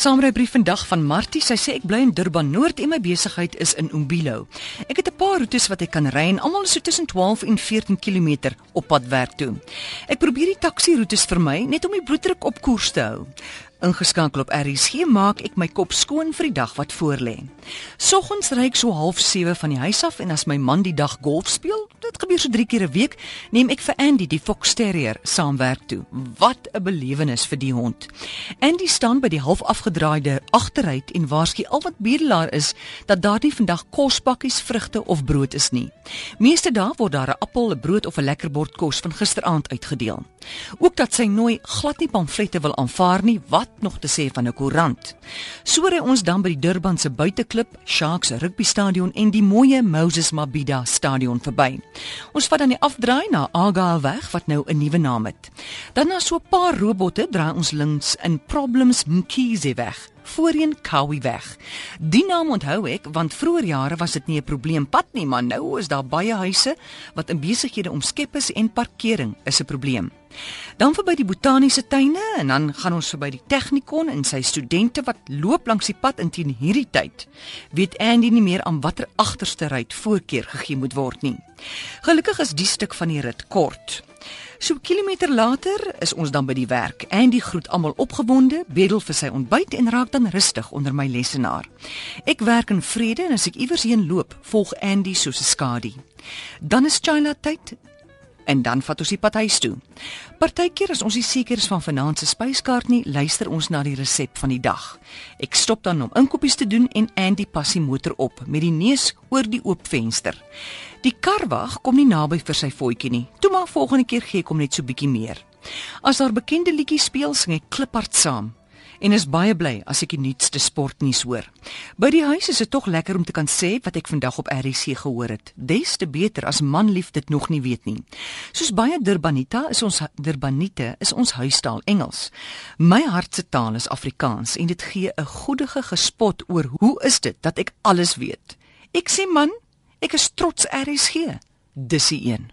Saamrybrief vandag van Martie. Sy sê ek bly in Durban Noord en my besigheid is in Umbilo. Ek het 'n paar roetes wat ek kan ry en almal is so tussen 12 en 14 km op pad werk toe. Ek probeer die taksi roetes vermy net om die bloeddruk op koers te hou. Ingeskakel op RSG maak ek my kop skoon vir die dag wat voorlê. Soggens ry ek so 07:30 van die huis af en as my man die dag golf speel, dit gebeur so 3 keer 'n week, neem ek vir Andy die Fox Terrier saamwerk toe. Wat 'n belewenis vir die hond. Andy staan by die half afgedraaide agteruit en waarsku al wat bedelaar is dat daar nie vandag kospakkies, vrugte of brood is nie. Meeste dae word daar 'n appel, 'n brood of 'n lekker bord kos van gisteraand uitgedeel. Ook dat sy nooi glad nie pamflette wil aanvaar nie, wat nog te sê van 'n koerant. So ry ons dan by die Durban se buiteklip, Sharks Rugby Stadion en die mooi Moses Mabhida Stadion verby. Ons vat dan die afdraai na Argyle weg wat nou 'n nuwe naam het. Dan na so 'n paar robotte draai ons links in Problems Mkhize weg voorheen Kawi weg. Die naam onthou ek want vroeër jare was dit nie 'n probleempad nie, maar nou is daar baie huise wat in besighede omskep is en parkering is 'n probleem. Dan verby die botaniese tuine en dan gaan ons verby die Technikon en sy studente wat loop langs die pad in teen hierdie tyd. Weet Andy nie meer aan watter agterste ry voorkeur gegee moet word nie. Gelukkig is die stuk van die rit kort. So kilometer later is ons dan by die werk. Andy groet almal opgewonde, bedel vir sy ontbyt en raak dan rustig onder my lesenaar. Ek werk in vrede en as ek iewers heen loop, volg Andy soos 'n skadu. Dan is China tyd en dan vat ons die pad huis toe. Partykeer as ons nie seker is van vanaand se spyskaart nie, luister ons na die resep van die dag. Ek stop dan om inkopies te doen en Andy pas die motor op met die neus oor die oop venster. Die karwag kom nie naby vir sy voetjie nie. Toe maar volgende keer gee ek hom net so bietjie meer. As daar bekende liedjies speel, sing ek kliphard saam en is baie bly as ek die nuutste sportnuus hoor. By die huis is dit tog lekker om te kan sê wat ek vandag op RC gehoor het. Des te beter as manlief dit nog nie weet nie. Soos baie Durbanita is ons Durbanite is ons huistaal Engels. My hart se taal is Afrikaans en dit gee 'n goedige gespot oor hoe is dit dat ek alles weet. Ek sê man, Ek is trots RSG. Dis die een.